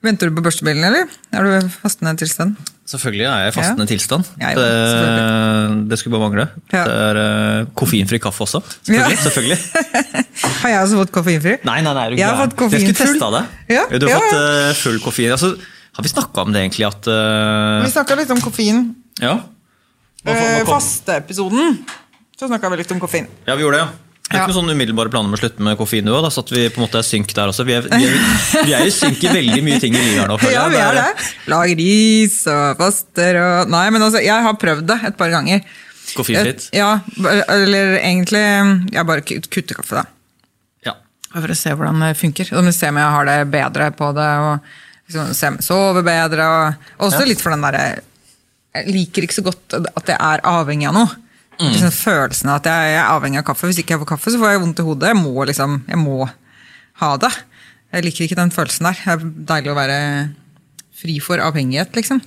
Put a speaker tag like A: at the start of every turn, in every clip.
A: Venter du på børstebilen, eller? Er du fastende tilstand?
B: Selvfølgelig er jeg i fastende
A: Ja.
B: tilstand.
A: Ja, jo,
B: det, det skulle bare mangle.
A: Ja.
B: Det er eh, koffeinfri kaffe også. Selvfølgelig.
A: Ja.
B: selvfølgelig.
A: Har jeg også fått koffeinfri?
B: Nei, nei, nei, du
A: Jeg har fått koffeinfull.
B: Jeg skulle testa det.
A: Ja,
B: Du har fått eh, full koffein. Altså, har vi snakka om det egentlig at uh...
A: Vi snakka litt om koffein.
B: Ja.
A: Fasteepisoden. Så snakka vi litt om koffein.
B: Ja, vi gjorde det, ja. Det er ikke noen sånn umiddelbare planer om å slutte med koffein nå, da, så at vi på en måte er synk der også. Vi er, vi er, vi er jo synk i veldig mye ting i livet nå.
A: Ja, vi er
B: Det
A: Lag Lager ris og faster og Nei, men altså, jeg har prøvd det et par ganger.
B: Koffeinfritt.
A: Jeg- Ja, eller egentlig Jeg bare kut- kutter kaffe, da.
B: Ja.
A: For å se hvordan det funker. Og se om jeg har det bedre på det. og liksom, se om jeg sover bedre. Og og også litt for den derre Jeg liker ikke så godt at jeg er avhengig av noe.
B: Mm.
A: Liksom følelsen av at jeg er avhengig av kaffe. Hvis ikke jeg får kaffe, så får jeg vondt i hodet. Jeg må liksom, jeg må ha det. Jeg liker ikke den følelsen der. Det er deilig å være fri for avhengighet, liksom.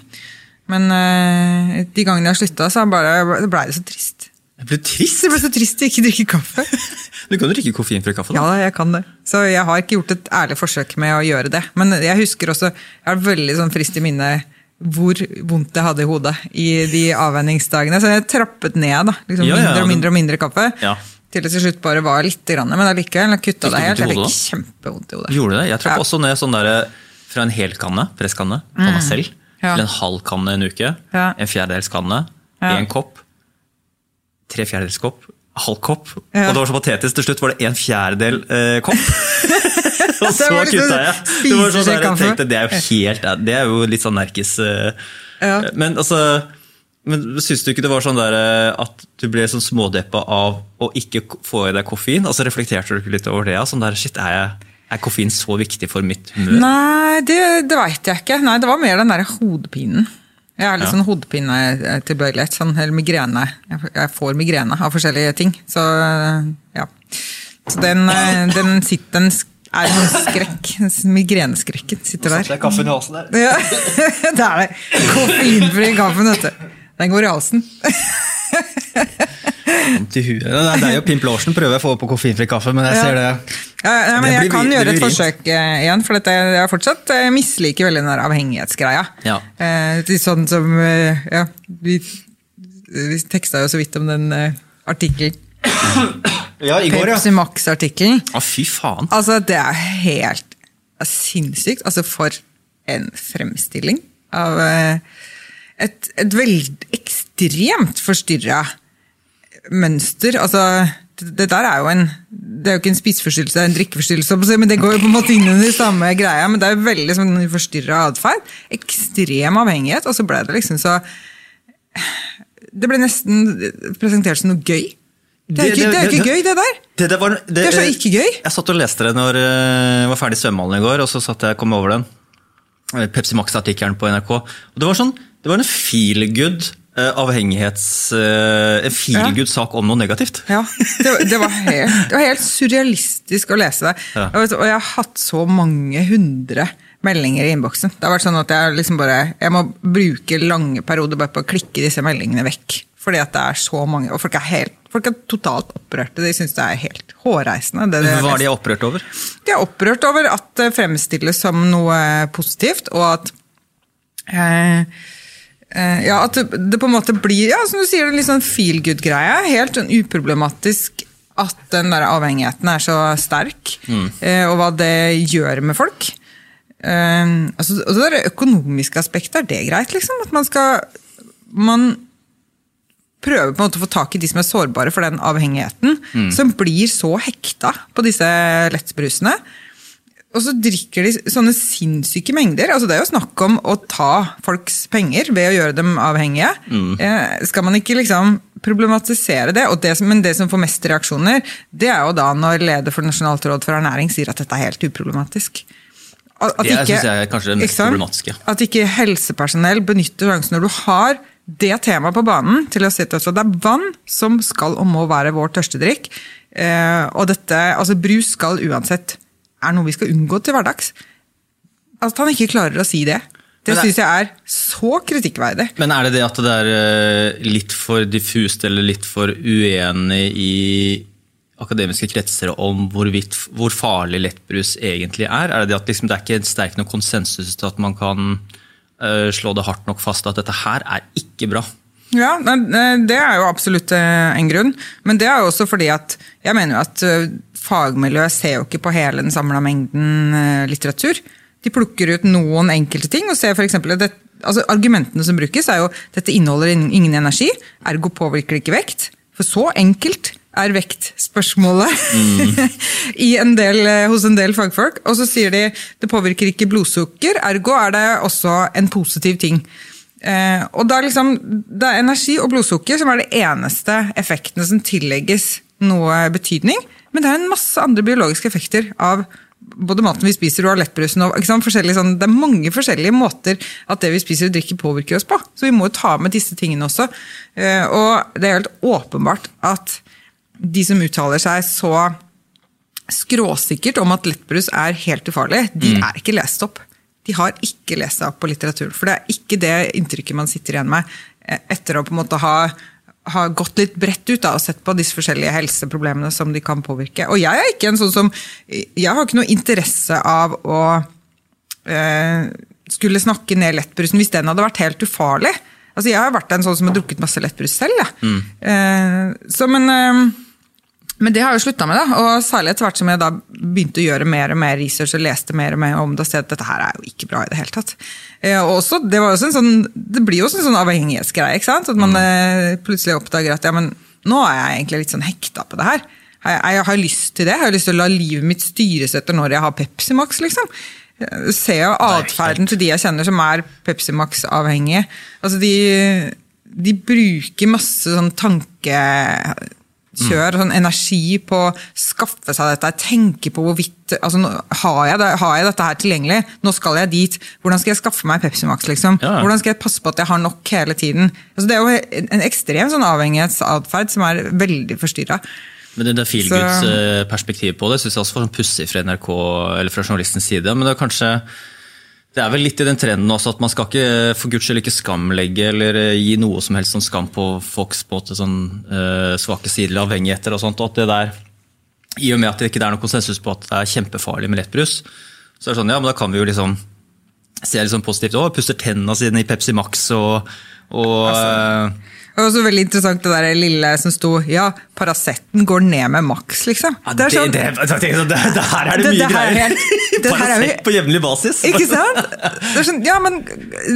A: Men eh, de gangene jeg slutta, så bare, det blei det så trist.
B: Det ble trist.
A: Det ble så trist å ikke drikke kaffe.
B: Du kan jo drikke koffeinfri kaffe, da.
A: Ja, jeg kan det. Så jeg har ikke gjort et ærlig forsøk med å gjøre det. Men jeg husker også, jeg har veldig sånn frist i minne hvor vondt jeg hadde i hodet i de avvenningsdagene. Så jeg trappet ned, da. Liksom
B: Ja, ja,
A: mindre og mindre og mindre kaffe.
B: Ja.
A: Til det til slutt bare var litt, grann, men allikevel kutta det helt. Jeg fikk kjempevondt i hodet.
B: Gjorde det? Jeg trapp
A: Ja.
B: også ned sånn der, fra en hel kanne, presskanne, på meg selv,
A: Mm. Ja.
B: til en halv kanne en uke,
A: Ja.
B: en fjerdedels kanne,
A: Ja.
B: en kopp, tre fjerdedels kopp, halv kopp,
A: Ja.
B: og det var så patetisk, til slutt var det en fjerdedel eh, kopp. og så
A: Det liksom
B: kutta jeg. Det var sånn der, jeg tenkte, det er jo helt, det er jo litt sånn nerkis. eh,
A: Ja.
B: Men altså, men syns du ikke det var sånn der eh, at du ble sånn smådeppa av å ikke få i deg koffein? Altså Reflekterte du ikke litt over det? Sånn der, shit, er, jeg, er koffein så viktig for mitt humør?
A: Nei, det, det veit jeg ikke. Nei, Det var mer den derre hodepinen. Jeg har litt
B: Ja.
A: sånn hodepinetilbøyelighet, sånn, eller migrene. Jeg, jeg får migrene av forskjellige ting. Så ja. Så den, eh, den sitter den er en sånn skrekk. Migreneskrekken sitter der.
B: kaffen i halsen der.
A: Ja, det er det. Koffeinfri kaffen, vet du. Den går i halsen.
B: Huet. Det er deg og Pimp Larsen prøver jeg å få på koffeinfri kaffe, men jeg ser det.
A: Ja, men jeg kan gjøre et forsøk eh, igjen, for dette, jeg fortsatt eh, misliker veldig den der avhengighetsgreia.
B: Ja.
A: Eh, sånn som ja, vi, vi teksta jo så vidt om den artikkelen.
B: Ja, i går, ja.
A: Pepsi Max-artikkelen.
B: Å, fy faen.
A: Altså, det er helt sinnssykt. Altså, for en fremstilling av et, et veldig ekstremt forstyrra mønster. Altså, det, der er jo en Det er jo ikke en spiseforstyrrelse, det er en drikkeforstyrrelse, men det går jo på en måte inn under samme greia. Men det er jo veldig sånn forstyrra atferd. Ekstrem avhengighet. Og så ble det liksom så Det ble nesten presentert som noe gøy. Det er jo ikke, det er ikke gøy, det der!
B: Det, det, var,
A: Det er så ikke gøy.
B: Jeg satt og leste det når eh, jeg var ferdig i svømmehallen i går, og så satt jeg og kom over den. Eh, Pepsi Max-artikkelen på NRK. Og det var sånn, det var en feel good eh, avhengighets... eh, en feel good sak om noe negativt.
A: Ja, det, det, var helt, det var helt surrealistisk å lese det.
B: Ja.
A: Og, jeg har hatt så mange hundre meldinger i innboksen. Det har vært sånn at Jeg liksom bare, jeg må bruke lange perioder bare på å klikke disse meldingene vekk. Fordi at det er så mange, og folk er, helt, folk er totalt opprørte. De syns det er helt hårreisende. Det, det,
B: Hva er de opprørt over?
A: de er opprørt over at det fremstilles som noe positivt, og at eh, eh, ja, at det, det på en måte blir ja, som du sier, en litt sånn feel good-greie. Helt sånn uproblematisk at den der avhengigheten er så sterk, eh, og hva det gjør med folk. Eh, altså, og det der økonomiske aspektet, er det greit, liksom? At man skal man prøver på en måte å få tak i de som er sårbare for den avhengigheten, som blir så hekta på disse lettbrusene. Og så drikker de sånne sinnssyke mengder. altså Det er jo snakk om å ta folks penger ved å gjøre dem avhengige. Eh, skal man ikke liksom problematisere det? Og det som, men det som får mest reaksjoner, det er jo da når leder for Nasjonalt råd for ernæring sier at dette er helt uproblematisk. At, at
B: Det
A: ikke-
B: synes jeg er kanskje det mest
A: liksom,
B: problematiske.
A: At ikke helsepersonell benytter sjansen når du har det temaet på banen, til å si at det er vann som skal og må være vår tørstedrikk. Eh, og dette, altså brus skal uansett er noe vi skal unngå til hverdags. At han ikke klarer å si det, det syns jeg er så kritikkverdig.
B: Men er det det at det er eh, litt for diffust eller litt for uenig i akademiske kretser om hvorvidt, hvor farlig lettbrus egentlig er? Er det det at liksom, det er ikke en sterk nok konsensus til at man kan uh, slå det hardt nok fast at dette her er ikke bra?
A: Ja, Det er jo absolutt eh, en grunn. Men det er jo også fordi at jeg mener jo at eh, fagmiljøet ser jo ikke på hele den samla mengden litteratur. De plukker ut noen enkelte ting og ser f.eks. Altså, argumentene som brukes, er jo dette inneholder ingen energi, ergo påvirker det ikke vekt. For så enkelt er vektspørsmålet mm. eh, hos en del fagfolk. Og så sier de det påvirker ikke blodsukker, ergo er det også en positiv ting. Eh, og da liksom, Det er energi og blodsukker som er de eneste effektene som tillegges noe betydning. Men det er en masse andre biologiske effekter av både maten vi spiser og lettbrusen. Og, sånn, det er mange forskjellige måter at det vi spiser og drikker påvirker oss på. Så vi må jo ta med disse tingene også. Eh, og det er helt åpenbart at de som uttaler seg så skråsikkert om at lettbrus er helt ufarlig, de mm. er ikke lest opp. De har ikke lest seg opp på litteratur. For det er ikke det inntrykket man sitter igjen med eh, etter å på en måte ha, ha gått litt bredt ut da, og sett på disse forskjellige helseproblemene som de kan påvirke. Og jeg er ikke en sånn som Jeg har ikke noe interesse av å eh, skulle snakke ned lettbrusen hvis den hadde vært helt ufarlig. Altså, Jeg har vært en sånn som har drukket masse lettbrus selv. Ja. Mm. Eh, så, men, uh, men det har jeg jo slutta med, da. og særlig etter hvert som jeg da begynte å gjøre mer og mer research og leste mer og mer om det, og at dette her er jo ikke bra i det hele tatt. Og også, det, var også sånn, det blir jo også en sånn avhengighetsgreie. ikke sant? At man mm. plutselig oppdager at ja, men nå er jeg egentlig litt sånn hekta på det her. Jeg, jeg har lyst til det. Jeg har lyst til å la livet mitt styres etter når jeg har Pepsi Max. liksom ser jo atferden til de jeg kjenner som er Pepsi Max-avhengige. Altså de, de, bruker masse sånn tankekjør, mm. sånn energi på å skaffe seg dette. Tenke på hvorvidt altså, har, jeg det, har, jeg dette her tilgjengelig? Nå skal jeg dit. Hvordan skal jeg skaffe meg Pepsi Max? Liksom? Ja. Hvordan skal jeg passe på at jeg har nok hele tiden? Altså, det er jo en ekstrem sånn avhengighetsatferd som er veldig forstyrra.
B: Men det, det feelgoods-perspektivet på det syns jeg også var sånn pussig fra NRK, eller fra journalistens side. Men det er kanskje det er vel litt i den trenden også at man skal ikke for guds skyld ikke skamlegge eller eh, gi noe som helst sånn skam på folks på sånn, uh, svake sider, avhengigheter og sånt. og at det der, I og med at det ikke er noen konsensus på at det er kjempefarlig med lettbrus, så er det sånn, ja, men da kan vi jo liksom se liksom positivt. Å, pusser tennene sine i Pepsi Max og, og altså.
A: Det var også veldig interessant det der lille som sto Ja, Paraceten går ned med maks, liksom.
B: Ja, det, sånn, det, det, det, her er det, mye greier! Paracet på jevnlig basis.
A: Ikke sant? Sånn, ja, men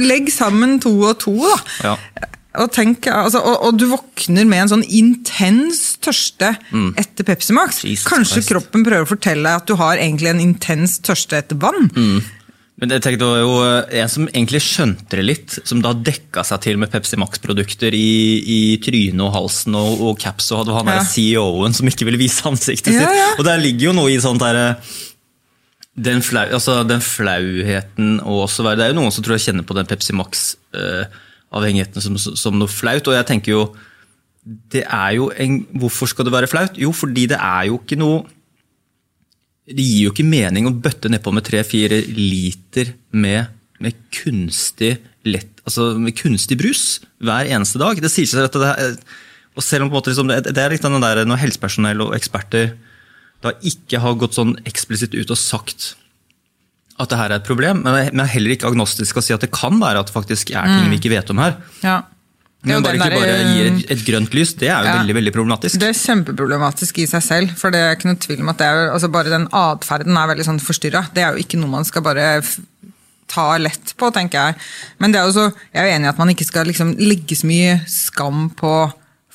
A: legg sammen to og to, da. Ja. Og, tenk, altså, og, og, du våkner med en sånn intens tørste mm. etter Pepsi Max. Jesus Kanskje Christ. kroppen prøver å fortelle deg at du har egentlig en intens tørste etter vann. Mm.
B: Men jeg tenkte, det var jo eh, En som egentlig skjønte det litt, som da dekka seg til med Pepsi Max-produkter i, i trynet og halsen og, og caps, og hadde han ja. CEO-en som ikke ville vise ansiktet ja, sitt. Ja. Og der ligger jo noe i sånt derre den, flau, altså den, flauheten og også Det er jo noen som tror jeg kjenner på den Pepsi Max-avhengigheten uh, som, som, noe flaut. Og jeg tenker jo det er jo en, Hvorfor skal det være flaut? Jo, fordi det er jo ikke noe det gir jo ikke mening å bøtte nedpå med tre-fire liter med, med, kunstig lett, altså med kunstig brus hver eneste dag. Det sier seg at det er, og selv om på en måte liksom, det er litt den der, Når helsepersonell og eksperter da ikke har gått sånn eksplisitt ut og sagt at det her er et problem, men jeg er heller ikke agnostisk å si at det kan være at det faktisk er ting mm. vi ikke vet om her.
A: Ja.
B: Men bare ikke bare gir et, et, grønt lys, det er jo ja, veldig veldig problematisk.
A: Det er kjempeproblematisk i seg selv. for det er ikke noe tvil om at er, altså bare den atferden er veldig sånn forstyrra. Det er jo ikke noe man skal bare ta lett på, tenker jeg. Men det er også, jeg er enig i at man ikke skal liksom legge så mye skam på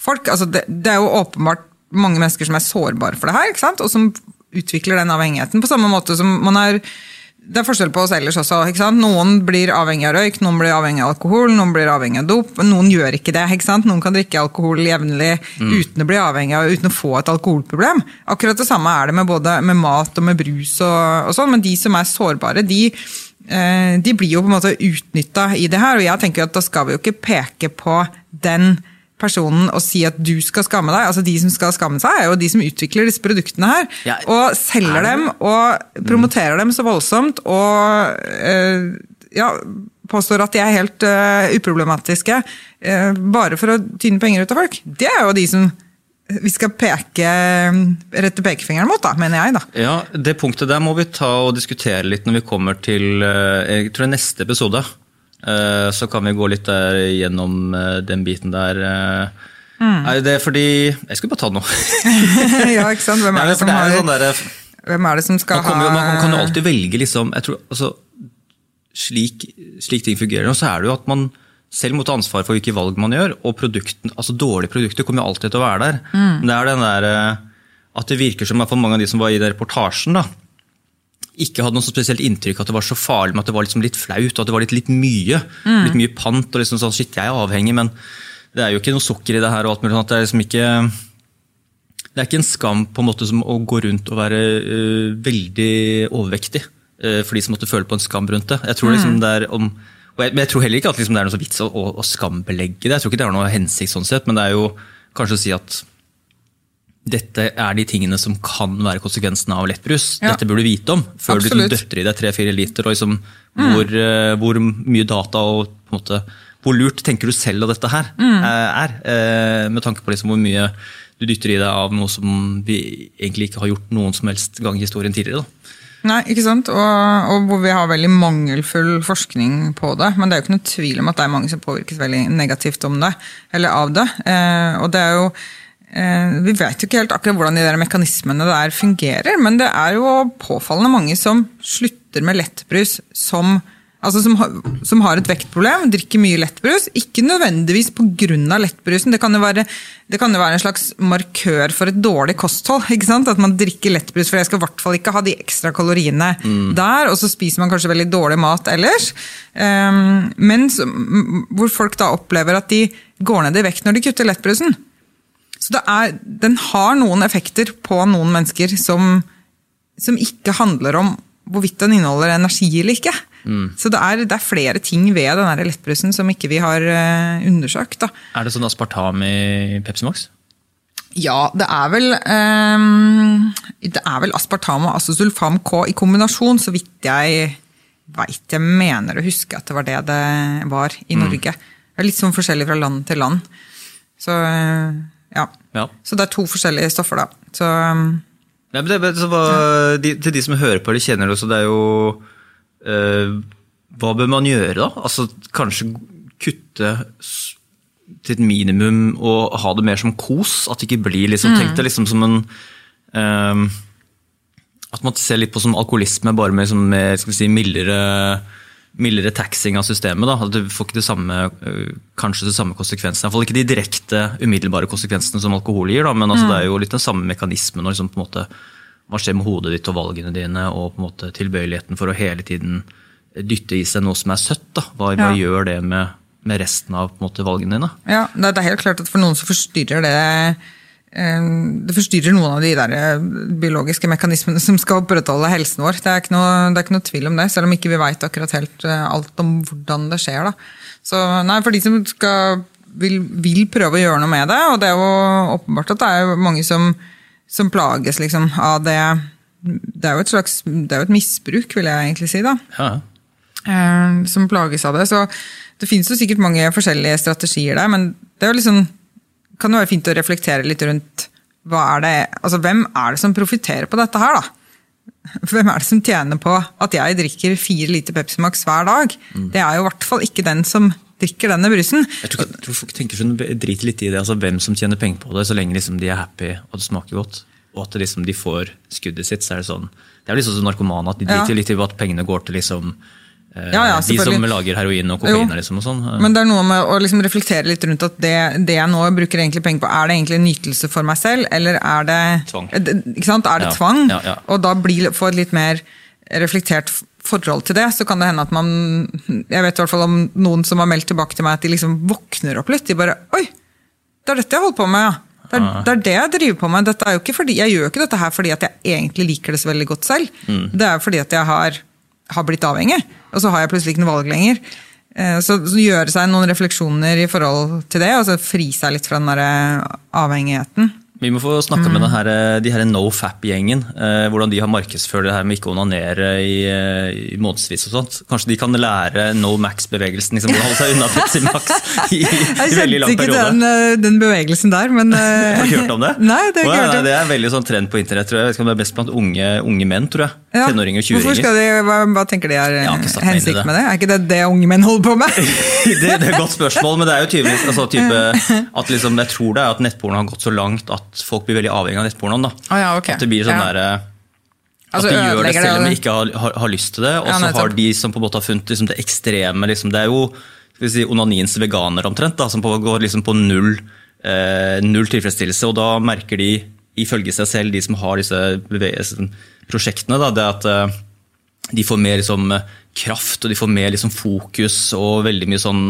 A: folk. Altså det, det, er jo åpenbart mange mennesker som er sårbare for det her, og som utvikler den avhengigheten. På samme måte som man er det er forskjell på oss ellers også. ikke sant? Noen blir avhengig av røyk, noen blir avhengig av alkohol, noen blir avhengig av dop. Noen gjør ikke det. ikke sant? Noen kan drikke alkohol jevnlig mm. uten å bli avhengig av, uten å få et alkoholproblem. Akkurat det samme er det med både med mat og med brus, og, og sånn, men de som er sårbare, de, eh, de blir jo på en måte utnytta i det her. Og jeg tenker at da skal vi jo ikke peke på den personen og si at du skal skamme deg. Altså De som skal skamme seg, er jo de som utvikler disse produktene her. Ja, og selger dem og promoterer dem så voldsomt og øh, ja, påstår at de er helt øh, uproblematiske øh, bare for å tyne penger ut av folk. Det er jo de som vi skal peke, rette pekefingeren mot, da, mener jeg. da.
B: Ja, Det punktet der må vi ta og diskutere litt når vi kommer til jeg tror neste episode. Eh, Så kan vi gå litt der gjennom eh, den biten der. Mm. Er det fordi Jeg skulle bare ta det nå.
A: ja, ikke sant? Hvem er det som,
B: det er sånn der,
A: hvem er det som skal
B: man, jo-
A: ha
B: man kan jo alltid velge liksom, jeg tror, altså, slik, slik ting fungerer nå, så er det jo at man selv må ta ansvar for hvilke valg man gjør, og produkten, altså dårlige produkter kommer jo alltid til å være der. Men det er den der, eh, at det virker som for mange av de som var i den reportasjen, da, ikke hadde noe så spesielt inntrykk at det var så farlig, men at det var liksom litt flaut, og at det var litt, litt mye. Litt mye pant, og liksom sånn, shit, jeg er avhengig, men det er jo ikke noe sukker i det her, og alt mulig sånt. Det er liksom ikke... Det er ikke en skam på en måte som å gå rundt og være uh, veldig overvektig. uh, for de som måtte føle på en skam rundt det. Jeg tror liksom det er om, jeg, men jeg tror heller ikke at liksom det er noe så vits å, å, å skambelegge det. Jeg tror ikke det har noe hensikt, sånn sett, men det er jo kanskje å si at dette er de tingene som kan være konsekvensene av lettbrus.
A: Ja.
B: Dette burde du vite om før
A: Absolutt.
B: du døtter i deg tre-fire liter. og liksom hvor, øh, hvor mye data og på en måte, hvor lurt tenker du selv at dette her mm. er. eh, med tanke på liksom hvor mye du dytter i deg av noe som vi egentlig ikke har gjort noen som helst gang i historien tidligere. Da.
A: Nei, ikke sant? Og, og hvor vi har veldig mangelfull forskning på det. Men det er jo ikke noe tvil om at det er mange som påvirkes veldig negativt om det, eller av det. Eh, og det er jo eh, Vi vet jo ikke helt akkurat hvordan de der mekanismene der fungerer, men det er jo påfallende mange som slutter med lettbrus som Altså som, har- som har et vektproblem, drikker mye lettbrus. Ikke nødvendigvis pga. lettbrusen. Det kan, jo være, det kan jo være en slags markør for et dårlig kosthold. At man drikker lettbrus, for jeg skal i hvert fall ikke ha de ekstra kaloriene der. Og så spiser man kanskje veldig dårlig mat ellers. Um, men hvor folk da opplever at de går ned i vekt når de kutter lettbrusen. Så det er, den har noen effekter på noen mennesker som, som ikke handler om hvorvidt den inneholder energi eller ikke. Så det er, det er flere ting ved den lettbrusen som ikke vi har eh, undersøkt. Da.
B: Er det sånn aspartam i Pepsi Max?
A: Ja, det er vel um, Det er vel aspartam og azosulfam K i kombinasjon, så vidt jeg veit. Jeg mener å huske at det var det det var i Norge. Det er litt sånn forskjellig fra land til land. Så eh, ja.
B: Ja.
A: Så det er to forskjellige stoffer, da. Så
B: Nei, men det, hva, de, til de som hører på eller kjenner det, så det er jo eh, Hva bør man gjøre, da? Altså Kanskje kutte til et minimum og ha det mer som kos? At det ikke blir liksom, Tenk det liksom som en eh, At man ser litt på som alkoholisme, bare med, liksom, med skal vi si, mildere mildere taxing av systemet. Da. Du får ikke det samme, øh, kanskje de samme konsekvensene. Iallfall ikke de direkte, umiddelbare konsekvensene som alkohol gir, da. men altså, det er jo litt den samme mekanismen. og Liksom, på en måte, hva skjer med hodet ditt og valgene dine, og på en måte tilbøyeligheten for å hele tiden dytte i seg noe som er søtt. Da. Hva, hva gjør det med, med resten av måte, valgene dine?
A: Ja, det er- helt klart at for noen så forstyrrer det det forstyrrer noen av de der eh, biologiske mekanismene som skal opprettholde helsen vår. Det er ikke noe, det er ikke noe tvil om det, selv om ikke vi veit akkurat helt eh, alt om hvordan det skjer. Da. Så nei, For de som skal, vil, vil prøve å gjøre noe med det, og det er jo åpenbart at det er mange som, som plages liksom, av det Det er jo et slags det er jo et misbruk, vil jeg egentlig si. da
B: Ja,
A: som plages av det. Så det finnes jo sikkert mange forskjellige strategier der, men det er jo liksom, kan det være fint å reflektere litt rundt er det, altså hvem er det som profitterer på dette her, da? Hvem er det som tjener på at jeg drikker fire liter Pepsi Max hver dag? Det er jo i hvert fall ikke den som drikker denne brusen.
B: Jeg tror, jeg tror folk tenker sånn, driter litt i det, altså hvem som tjener penger på det, så lenge liksom de er happy og det smaker godt. Og at liksom de får skuddet sitt, så er det sånn Det er jo liksom som narkomane, at de
A: Ja.
B: driter litt i at pengene går til liksom
A: Ja, ja,
B: de som lager heroin og kokain liksom og sånn.
A: Men det er noe med å liksom reflektere litt rundt at det, det jeg nå bruker egentlig penger på, er det egentlig en nytelse for meg selv, eller er det
B: Tvang.
A: Eh, Ikke sant? Er det
B: Ja,
A: tvang?
B: ja, ja.
A: Og da bli, få et litt mer reflektert forhold til det, så kan det hende at man Jeg vet i hvert fall om noen som har meldt tilbake til meg at de liksom våkner opp litt. De bare Oi! Det er dette jeg holder på med, ja. Det er, det er det jeg driver på med. Dette er jo ikke fordi, jeg gjør jo ikke dette her fordi at jeg egentlig liker det så veldig godt selv.
B: Mm.
A: Det er fordi at jeg har, har blitt avhengig, og så har jeg plutselig ikke noe valg lenger. Eh, Så, så gjøre seg noen refleksjoner i forhold til det, og så fri seg litt fra den der avhengigheten.
B: Vi må få snakke med den her, eh, de her NoFap-gjengen. Eh, hvordan de har markedsført det her med ikke å onanere i, eh, i månedsvis og sånt. Kanskje de kan lære No Max-bevegelsen, liksom, holde seg unna Pepsi Max i, i veldig lang
A: kjente ikke
B: periode.
A: den, eh, den bevegelsen der, men eh,
B: Har du ikke hørt om det?
A: Nei, det har jeg ikke hørt om.
B: Det er veldig sånn trend på internett. tror jeg. Jeg vet ikke om det er best blant unge, unge menn. tror jeg.
A: Ja.
B: Tenåringer og 20-åringer.
A: skal hva, hva tenker de er
B: Jeg ikke
A: hensikt med det? Er ikke det det unge menn holder på med?
B: det, det er et godt spørsmål, men det er jo tydeligvis altså, type, at liksom, Jeg tror det er at nettporno har gått så langt at folk blir veldig avhengig av nettpornoen.
A: Å ja, okay.
B: At det blir sånn
A: Ja.
B: der, at
A: Altså,
B: at de gjør det selv om de ikke har, har, har lyst til det. Og så
A: ja,
B: har de som på en måte har funnet liksom, det ekstreme liksom, Det er jo si, onaniens veganer omtrent, da, som på, går liksom på null, eh, null tilfredsstillelse. Og da merker de, ifølge seg selv, de som har disse prosjektene, da, det at eh, de får mer liksom, kraft og de får mer liksom, fokus og veldig mye sånn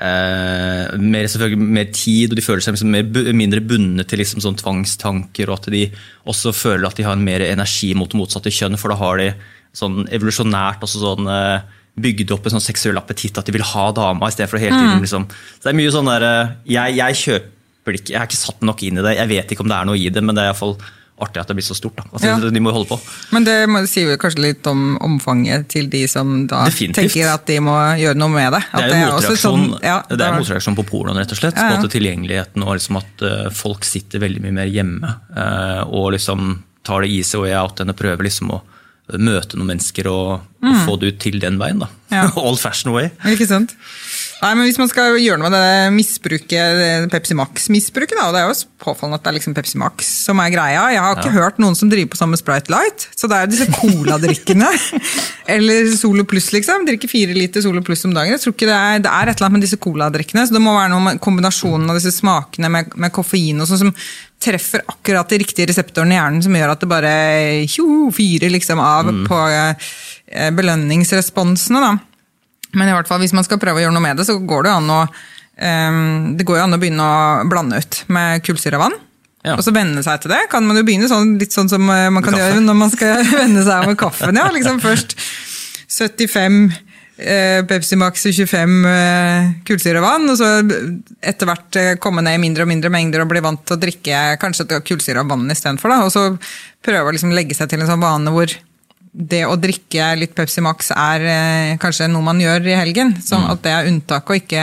B: eh, mer, mer tid, og de føler seg liksom mer, mindre bundet til liksom, sånn tvangstanker. Og at de også føler at de har en mer energi mot det motsatte kjønn, for da har de sånn evolusjonært også sånn eh, bygd opp en sånn seksuell appetitt at de vil ha dama i stedet for å hele tiden liksom. Så det er mye sånn der, eh, jeg, jeg kjøper det ikke, jeg har ikke satt nok inn i det. Jeg vet ikke om det er noe i det, men det er iallfall artig at det blir så stort. da. Altså,
A: Ja.
B: De må holde på.
A: Men det sier vel kanskje litt om omfanget til de som da
B: Definitivt.
A: tenker at de må gjøre noe med det.
B: Det er jo motreaksjon,
A: sånn- ja,
B: det er motreaksjon på pornoen, rett og slett.
A: Ja, ja.
B: På tilgjengeligheten og liksom at uh, folk sitter veldig mye mer hjemme uh, og liksom tar det easy way out enn å prøve liksom å møte noen mennesker og, og få det ut til den veien. da.
A: Mm.
B: Old fashion way.
A: Ikke sant? Nei, men Hvis man skal gjøre noe med det misbruket, Pepsi Max-misbruket, da, og det er jo påfallende at det er liksom Pepsi Max som er greia Jeg har ikke hørt noen som driver på samme Sprite Light, så det er disse coladrikkene. eller Solo Pluss, liksom. Drikker fire liter Solo Pluss om dagen. Jeg tror ikke det er, det er et eller annet med disse coladrikkene, så det må være noe med kombinasjonen av disse smakene med, med koffein og sånn som treffer akkurat de riktige reseptorene i hjernen, som gjør at det bare tjo, fyrer liksom av på eh, belønningsresponsene. da. Men i hvert fall, hvis man skal prøve å gjøre noe med det, så går det an å, um, det går jo an å begynne å blande ut med kullsyrevann.
B: Ja.
A: Og så venne seg til det. Kan man jo begynne sånn, litt sånn som eh, man kan gjøre når man skal venne seg med kaffen. Ja, liksom først 75 eh, Pepsi Max og 25 eh, kullsyrevann, og så etter hvert eh, komme ned i mindre og mindre mengder og bli vant til å drikke kanskje kullsyre av vann istedenfor. Og så prøve å liksom legge seg til en sånn vane hvor det å drikke litt Pepsi Max er eh, kanskje noe man gjør i helgen. Sånn at det er unntaket og ikke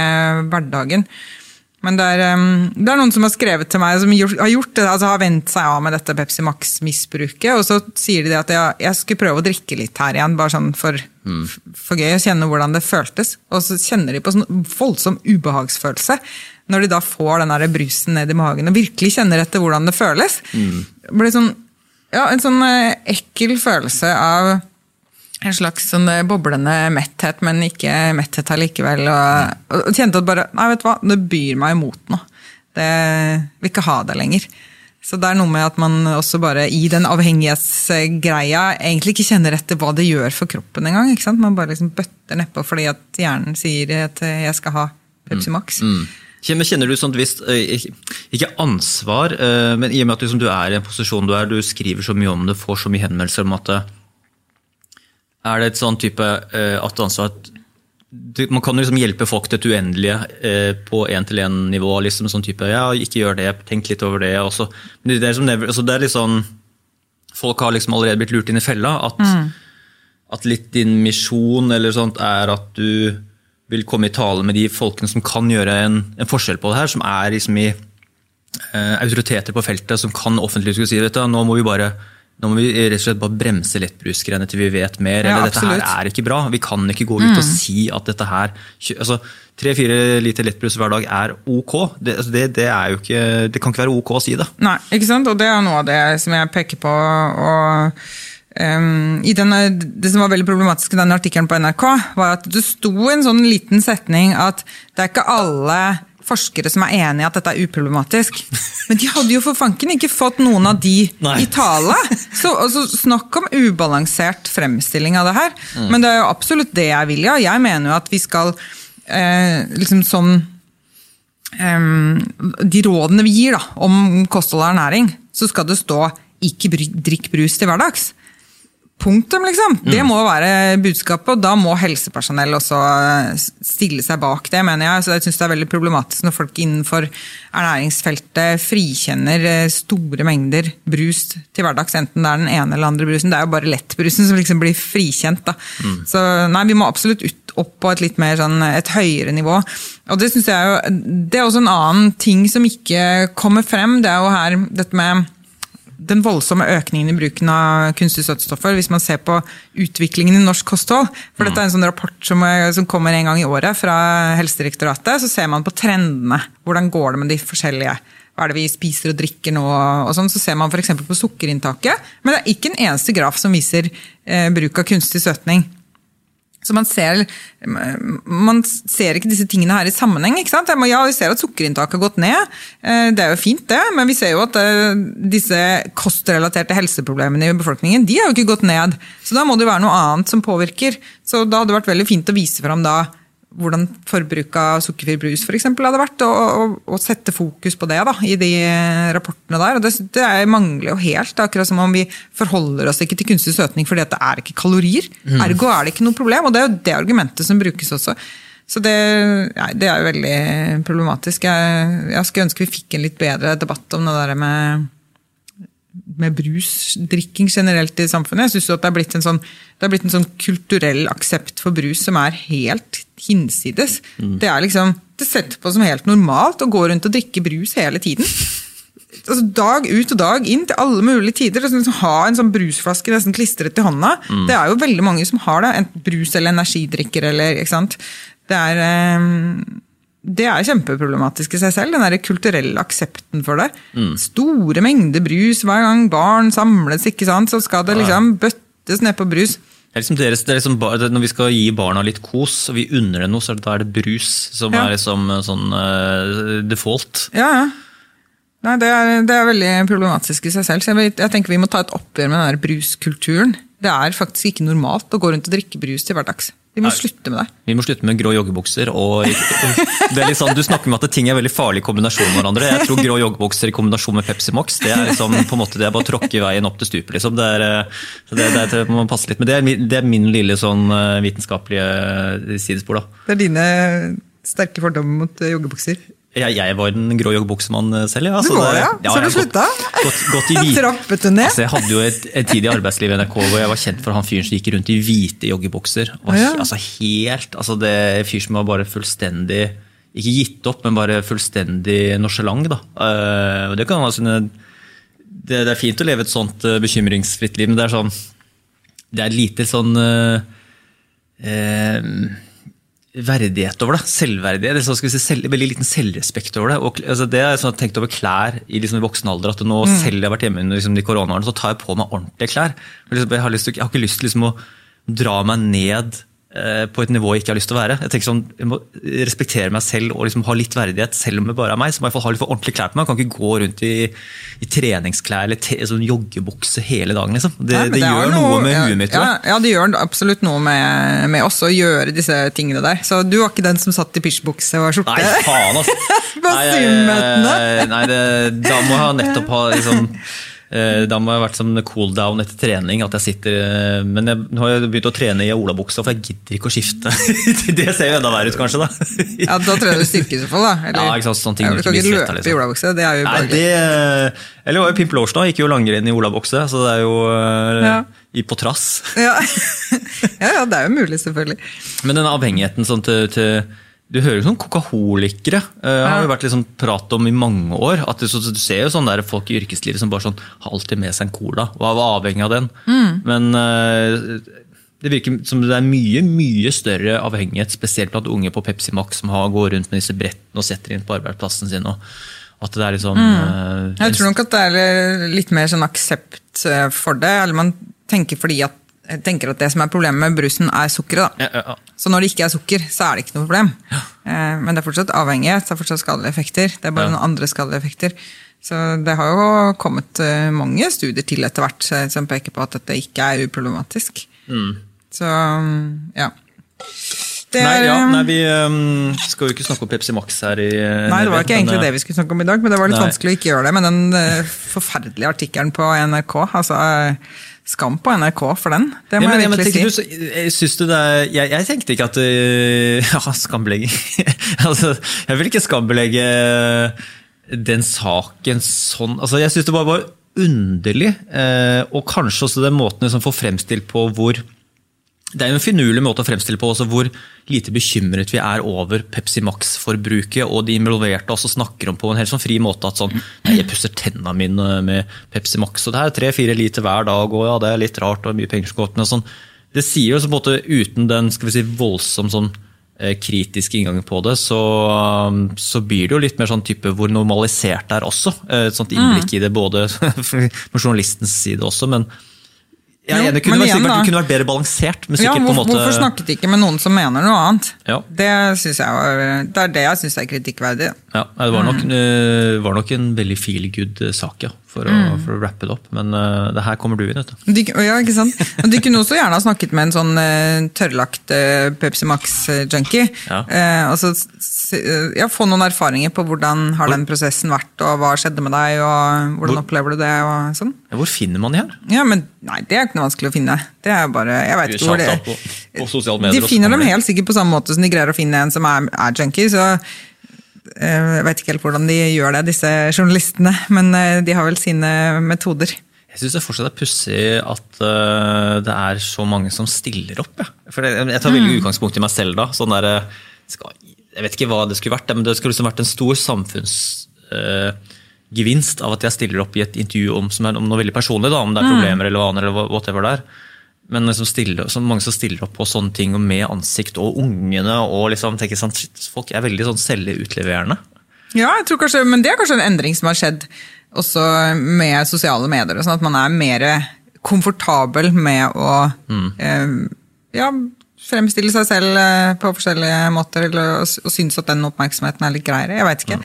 A: hverdagen. Men det er, det er noen som har skrevet til meg, som gjort, har gjort det, altså har vent seg av med dette Pepsi Max-misbruket. Og så sier de at jeg, jeg skulle prøve å drikke litt her igjen, bare sånn for, for gøy. Og kjenne hvordan det føltes. Og så kjenner de på sånn voldsom ubehagsfølelse. Når de da får den der brusen ned i magen og virkelig kjenner etter hvordan det føles. Det blir sånn ja, en sånn eh, ekkel følelse av en slags sånn eh, boblende metthet, men ikke metthet allikevel. Og, og kjente at bare Nei, vet du hva, det byr meg imot nå. Det vil ikke ha det lenger. Så det er noe med at man også bare i den avhengighetsgreia egentlig ikke kjenner etter hva det gjør for kroppen engang. Man bare liksom bøtter nedpå fordi at hjernen sier at jeg skal ha Pepsi Max.
B: Kjenner, kjenner du sånt visst, eh, ikke, ansvar, eh, men i og med at du er i en posisjon du er, du skriver så mye om det, får så mye henvendelser om at Er det et sånn type eh, at ansvar at Man kan jo liksom hjelpe folk til et uendelige eh, på én-til-én-nivå. liksom sånn type, ja, Ikke gjør det, tenk litt over det. Også. Men det er, liksom, altså det er litt sånn, Folk har liksom allerede blitt lurt inn i fella. At, at litt din misjon eller sånt er at du vil komme i tale med de folkene som kan gjøre en, en forskjell på det her, som er liksom i eh, autoriteter på feltet, som kan offentlig skulle si dette. nå må vi bare nå må vi rett og slett bare bremse lettbrusgreiene til vi vet mer.
A: Ja,
B: eller dette her er ikke bra. Vi kan ikke gå ut og si at dette her altså, Tre-fire liter lettbrus hver dag er ok. Det, altså, det, det, er ikke, det kan ikke være ok å si det.
A: Nei, ikke sant? Og det er noe av det som jeg peker på. Og, i denne, det som var veldig problematisk i den artikkelen på NRK, var at det sto en sånn liten setning at det er ikke alle forskere som er enig i at dette er uproblematisk. Men de hadde jo for fanken ikke fått noen av de
B: Nei.
A: i tale. Så altså, Snakk om ubalansert fremstilling av det her. Men det er jo absolutt det jeg vil, ja. Jeg mener jo at vi skal eh, liksom som Um, de rådene vi gir da, om kosthold og ernæring, så skal det stå 'ikke drikk brus til hverdags'. Punktum, liksom. Det må være budskapet, og da må helsepersonell også eh, stille seg bak det, mener jeg. Så jeg synes det er veldig problematisk når folk innenfor ernæringsfeltet frikjenner eh, store mengder brus til hverdags, enten det er den ene eller andre brusen. Det er jo bare lettbrusen som liksom blir frikjent. Da. Så nei, vi må absolutt ut, opp på et litt mer sånn, et høyere nivå. Og det synes jeg jo, det er også en annen ting som ikke kommer frem. Det er jo her dette med den voldsomme økningen i bruken av kunstige søtstoffer, hvis man ser på utviklingen i norsk kosthold. For dette er en sånn rapport som, er- som kommer en gang i året fra Helsedirektoratet. Så ser man på trendene. Hvordan går det med de forskjellige hva er det vi spiser og drikker nå? og sånn, Så ser man f.eks. på sukkerinntaket. Men det er ikke en eneste graf som viser eh, bruk av kunstig søtning. Så man ser, man ser ikke disse tingene her i sammenheng. ikke sant? Ja, Vi ser at sukkerinntaket har gått ned, eh, det er jo fint det, men vi ser jo at eh, disse kostrelaterte helseproblemene i befolkningen de har jo ikke gått ned. Så da må det være noe annet som påvirker. Så da hadde det vært veldig fint å vise fram da hvordan forbruk av sukkerfri brus for eksempel, hadde vært, og, og, og sette fokus på det da, i de rapportene der. og Det, det er- mangler jo helt, akkurat som om vi forholder oss ikke til kunstig søtning fordi det er ikke kalorier. Ergo er det ikke noe problem, og det er jo det argumentet som brukes også. Så det, nei, det er jo veldig problematisk. Jeg, jeg skulle ønske vi fikk en litt bedre debatt om det der med med brusdrikking generelt i samfunnet. Jeg at det blitt en sånn, det er blitt en sånn kulturell aksept for brus som er helt hinsides. Det er liksom, det setter på som helt normalt å gå rundt og drikke brus hele tiden. Altså Dag ut og dag inn til alle mulige tider. og Liksom, ha en sånn brusflaske nesten klistret til hånda. Det er jo veldig mange som har det. Enten brus eller energidrikker. eller, ikke sant? Det er... eh, det er kjempeproblematisk i seg selv, den der kulturelle aksepten for det. Store mengder brus hver gang barn samles, ikke sant? så skal det liksom bøttes ned på brus.
B: Det er liksom deres, det er liksom, når vi skal gi barna litt kos, og vi unner dem noe, så er det, er brus som
A: Ja.
B: er liksom sånn uh, default.
A: Ja, ja. Nei, det er, det er veldig problematisk i seg selv. Så jeg, jeg tenker vi må ta et oppgjør med den der bruskulturen. Det er faktisk ikke normalt å gå rundt og drikke brus til hverdags. Vi må slutte med det.
B: Vi må slutte med grå joggebukser. og det er sånn, Du snakker om at ting er veldig farlig i kombinasjon med hverandre. Jeg tror grå joggebukser i kombinasjon med Pepsi Max det er liksom, på en måte, det er bare å tråkke veien opp til stupet. Liksom. Det er, eh, det, er- det må man passe litt med. Det er, det er min lille sånn eh, vitenskapelige sidespor. da.
A: Det er dine sterke fordommer mot eh, joggebukser.
B: Jeg, jeg var en grå joggebuksemann eh, selv. Ja,
A: Du
B: så
A: var det, ja? Så du slutta?
B: Gått, gått, gått
A: Trappet du ned?
B: Altså, jeg hadde jo et, en tid i arbeidslivet i NRK hvor jeg var kjent for han fyren som gikk rundt i hvite joggebukser. Var,
A: Ja.
B: altså, helt, altså det fyr som var bare fullstendig Ikke gitt opp, men bare fullstendig nonchalant. Eh, det, kan sine, det, det er fint å leve et sånt uh, bekymringsfritt liv, men det er sånn Det er lite sånn uh, eh, verdighet over det. Selvverdighet. eller så skal vi si, selv, veldig liten selvrespekt over det. Og, altså, det er sånn, tenkt over klær i liksom, voksen alder. at nå Selv jeg har vært hjemme under liksom, de koronaårene, så tar jeg på meg ordentlige klær. Jeg, har lyst jeg har ikke lyst til liksom, å dra meg ned på et nivå jeg ikke har lyst til å være. Jeg tenker sånn, jeg må respektere meg selv og liksom, ha litt verdighet, selv om det bare er meg. Så må jeg i hvert fall ha litt for ordentlig klær på meg. Jeg kan ikke gå rundt i, i treningsklær eller te, sånn joggebukse hele dagen. Liksom. Det,
A: ja,
B: det,
A: det,
B: gjør noe med
A: ja,
B: huet mitt.
A: Ja, ja, det gjør absolutt noe med, med oss å gjøre disse tingene der. Så du var ikke den som satt i pysjbukse og skjorte?
B: Nei, faen, altså.
A: På
B: Nei, nei,
A: Zoom-møtene.
B: Nei, det, da må jeg nettopp ha liksom eh, da må jeg ha vært som cool down etter trening. at jeg sitter, eh, Men jeg, nå har jeg begynt å trene i olabuksa, for jeg gidder ikke å skifte. Det ser jo enda verre ut, kanskje. da.
A: Ja, Da trener du styrke selvfølgelig, da? Eller?
B: Ja, ikke sant, sånne ting
A: Ja,
B: du
A: kan ikke løpe
B: liksom.
A: i olabukse, det er jo bare Nei,
B: det, eller var jo Pimp Lotion gikk jo langrenn i olabukse, så det er jo eh,
A: Ja.
B: i på trass.
A: ja. ja, ja, det er jo mulig, selvfølgelig.
B: Men den avhengigheten sånn til, til Du hører jo sånn kokaholikere. Uh, har jo vært sånn prat om i mange år. at Du, så, du ser jo sånne der folk i yrkeslivet som bare sånn, har alltid med seg en cola og er avhengig av den. Men uh, det virker som det er mye mye større avhengighet, spesielt blant unge på Pepsi Max som har, går rundt med disse brettene og setter inn på arbeidsplassen sin. Og, at det er liksom eh,
A: Jeg tror nok at det er litt mer sånn aksept eh, for det. Eller man tenker fordi at jeg tenker at det som er problemet med brusen, er sukkeret. da.
B: ja, ja, ja.
A: Så når det ikke er sukker, så er det ikke noe problem. Eh, Men det er fortsatt avhengighet, det er fortsatt skadelige effekter. Det er bare noen andre skadelige effekter. Så det har jo kommet eh, mange studier til etter hvert eh, som peker på at dette ikke er uproblematisk.
B: Mm.
A: Så mm, ja. Det
B: Nei,
A: er,
B: ja,
A: eh,
B: nei, vi um, skal jo ikke snakke om Pepsi Max her. i
A: Nei, det var ikke egentlig det vi skulle snakke om i dag, men det var litt
B: Nei.
A: vanskelig å ikke gjøre det med den eh, forferdelige artikkelen på NRK. Altså, eh, skam på NRK for den. Det
B: Ja,
A: må
B: men,
A: jeg virkelig
B: du,
A: si.
B: så- jeg, syns du det jeg, jeg tenkte ikke at øh, Ja, skambelegging altså, Jeg vil ikke skambelegge den saken sånn altså, Jeg syns det bare var underlig, eh, og kanskje også den måten liksom får fremstilt på hvor det er en finurlig måte å fremstille på også hvor lite bekymret vi er over Pepsi Max-forbruket, og de involverte også snakker om på en helt sånn fri måte at sånn Nei, jeg pusser tennene mine med Pepsi Max, og det er tre-fire liter hver dag, og ja, det er litt rart, og mye penger som går til sånn. Det sier jo så på en måte uten den skal vi si, voldsom sånn eh, kritiske inngangen på det, så, så blir det jo litt mer sånn type hvor normalisert det er også. eh, Et sånt innblikk i det både fra journalistens side også, men er
A: Jo,
B: det kunne, vært,
A: igjen
B: sikkert- det kunne vært bedre balansert. men
A: Ja,
B: hvor, på en måte...
A: Hvorfor snakket de ikke med noen som mener noe annet?
B: Ja.
A: Det, jeg var, det er det jeg syns er kritikkverdig.
B: Ja, det var nok,
A: Mm.
B: eh, var nok en veldig feel good sak, ja, for å,
A: Mm.
B: for å rappe det opp. Men uh, det her kommer du inn, vet du.
A: De, ja, ikke sant? De kunne også gjerne ha snakket med en sånn uh, tørrlagt uh, Pepsi Max-junkie.
B: Ja.
A: Altså, ja, få noen erfaringer på hvordan har den prosessen vært, og hva skjedde med deg, og hvordan
B: Hvor-
A: opplever du det, og sånn.
B: Ja, hvor finner man de her?
A: Ja, men nei, det er ikke noe vanskelig å finne. Det er bare, jeg vet ikke hvor det
B: er. på, på.
A: De finner dem helt sikkert på samme måte som de greier å finne en som er, er junkie, så jeg vet ikke helt hvordan de gjør det, disse journalistene, men eh, de har vel sine metoder.
B: Jeg syns det fortsatt er pussig at eh, det er så mange som stiller opp. Ja. For jeg tar veldig utgangspunkt i meg selv da. Sånn der, eh, jeg vet ikke hva det skulle vært, men det skulle liksom vært en stor samfunnsgevinst av at jeg stiller opp i et intervju om, som om noe veldig personlig, da, om det er
A: Mm.
B: problemer eller vaner eller whatever det er. Men liksom stille, så mange som stiller opp på sånne ting og med ansikt og ungene og liksom tenker sånn, shit, Folk er veldig sånn selvutleverende.
A: Ja, jeg tror kanskje, men det er kanskje en endring som har skjedd også med sosiale medier. og Sånn at man er mer komfortabel med å eh, ja, fremstille seg selv eh, på forskjellige måter, eller, og, og synes at den oppmerksomheten er litt greiere. Jeg veit ikke.